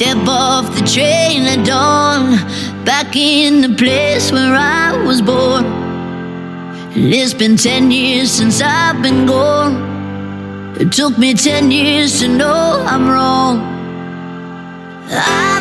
Step off the train at dawn, back in the place where I was born. And it's been ten years since I've been gone. It took me ten years to know I'm wrong. I've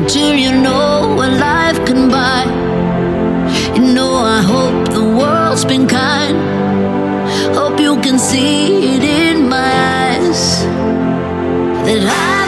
Until you know what life can buy. You know, I hope the world's been kind. Hope you can see it in my eyes that I.